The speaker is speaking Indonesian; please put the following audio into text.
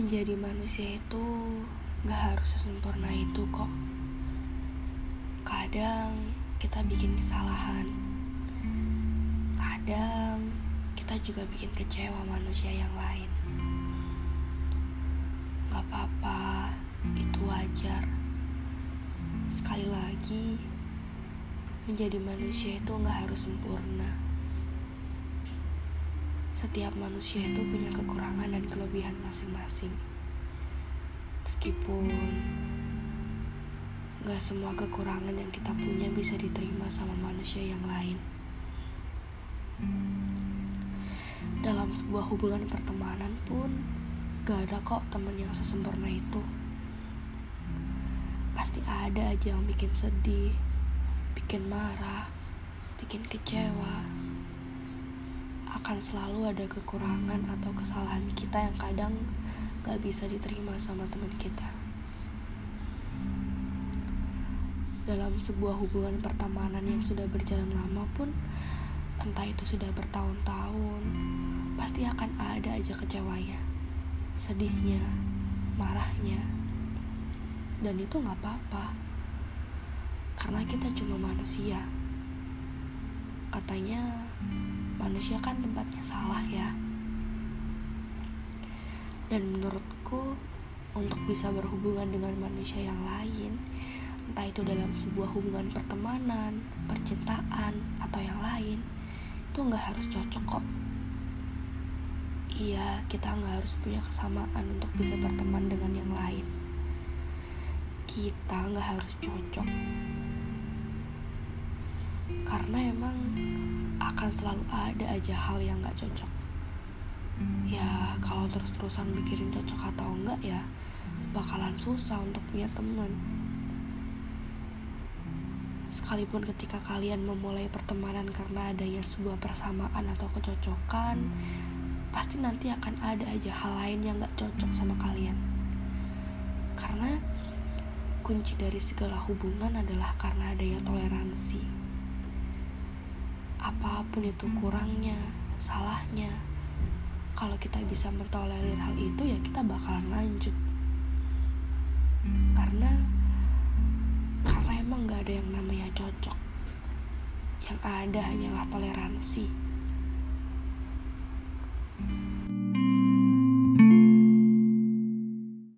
Menjadi manusia itu gak harus sesempurna itu kok. Kadang kita bikin kesalahan. Kadang kita juga bikin kecewa manusia yang lain. Gak apa-apa, itu wajar. Sekali lagi, menjadi manusia itu gak harus sempurna. Setiap manusia itu punya kekurangan dan kelebihan masing-masing. Meskipun gak semua kekurangan yang kita punya bisa diterima sama manusia yang lain. Dalam sebuah hubungan pertemanan pun gak ada kok teman yang sesempurna itu. Pasti ada aja yang bikin sedih, bikin marah, bikin kecewa akan selalu ada kekurangan atau kesalahan kita yang kadang gak bisa diterima sama teman kita. Dalam sebuah hubungan pertemanan yang sudah berjalan lama pun, entah itu sudah bertahun-tahun, pasti akan ada aja kecewanya, sedihnya, marahnya, dan itu gak apa-apa, karena kita cuma manusia. Katanya, manusia kan tempatnya salah ya. Dan menurutku untuk bisa berhubungan dengan manusia yang lain entah itu dalam sebuah hubungan pertemanan percintaan atau yang lain itu nggak harus cocok kok. Iya kita nggak harus punya kesamaan untuk bisa berteman dengan yang lain. Kita nggak harus cocok. Karena emang akan selalu ada aja hal yang gak cocok. Ya kalau terus-terusan mikirin cocok atau enggak ya bakalan susah untuk punya teman. Sekalipun ketika kalian memulai pertemanan karena adanya sebuah persamaan atau kecocokan pasti nanti akan ada aja hal lain yang gak cocok sama kalian. Karena kunci dari segala hubungan adalah karena adanya toleransi apa pun itu kurangnya, salahnya. Kalau kita bisa mentolerir hal itu ya kita bakalan lanjut. Karena karena emang gak ada yang namanya cocok. Yang ada hanyalah toleransi.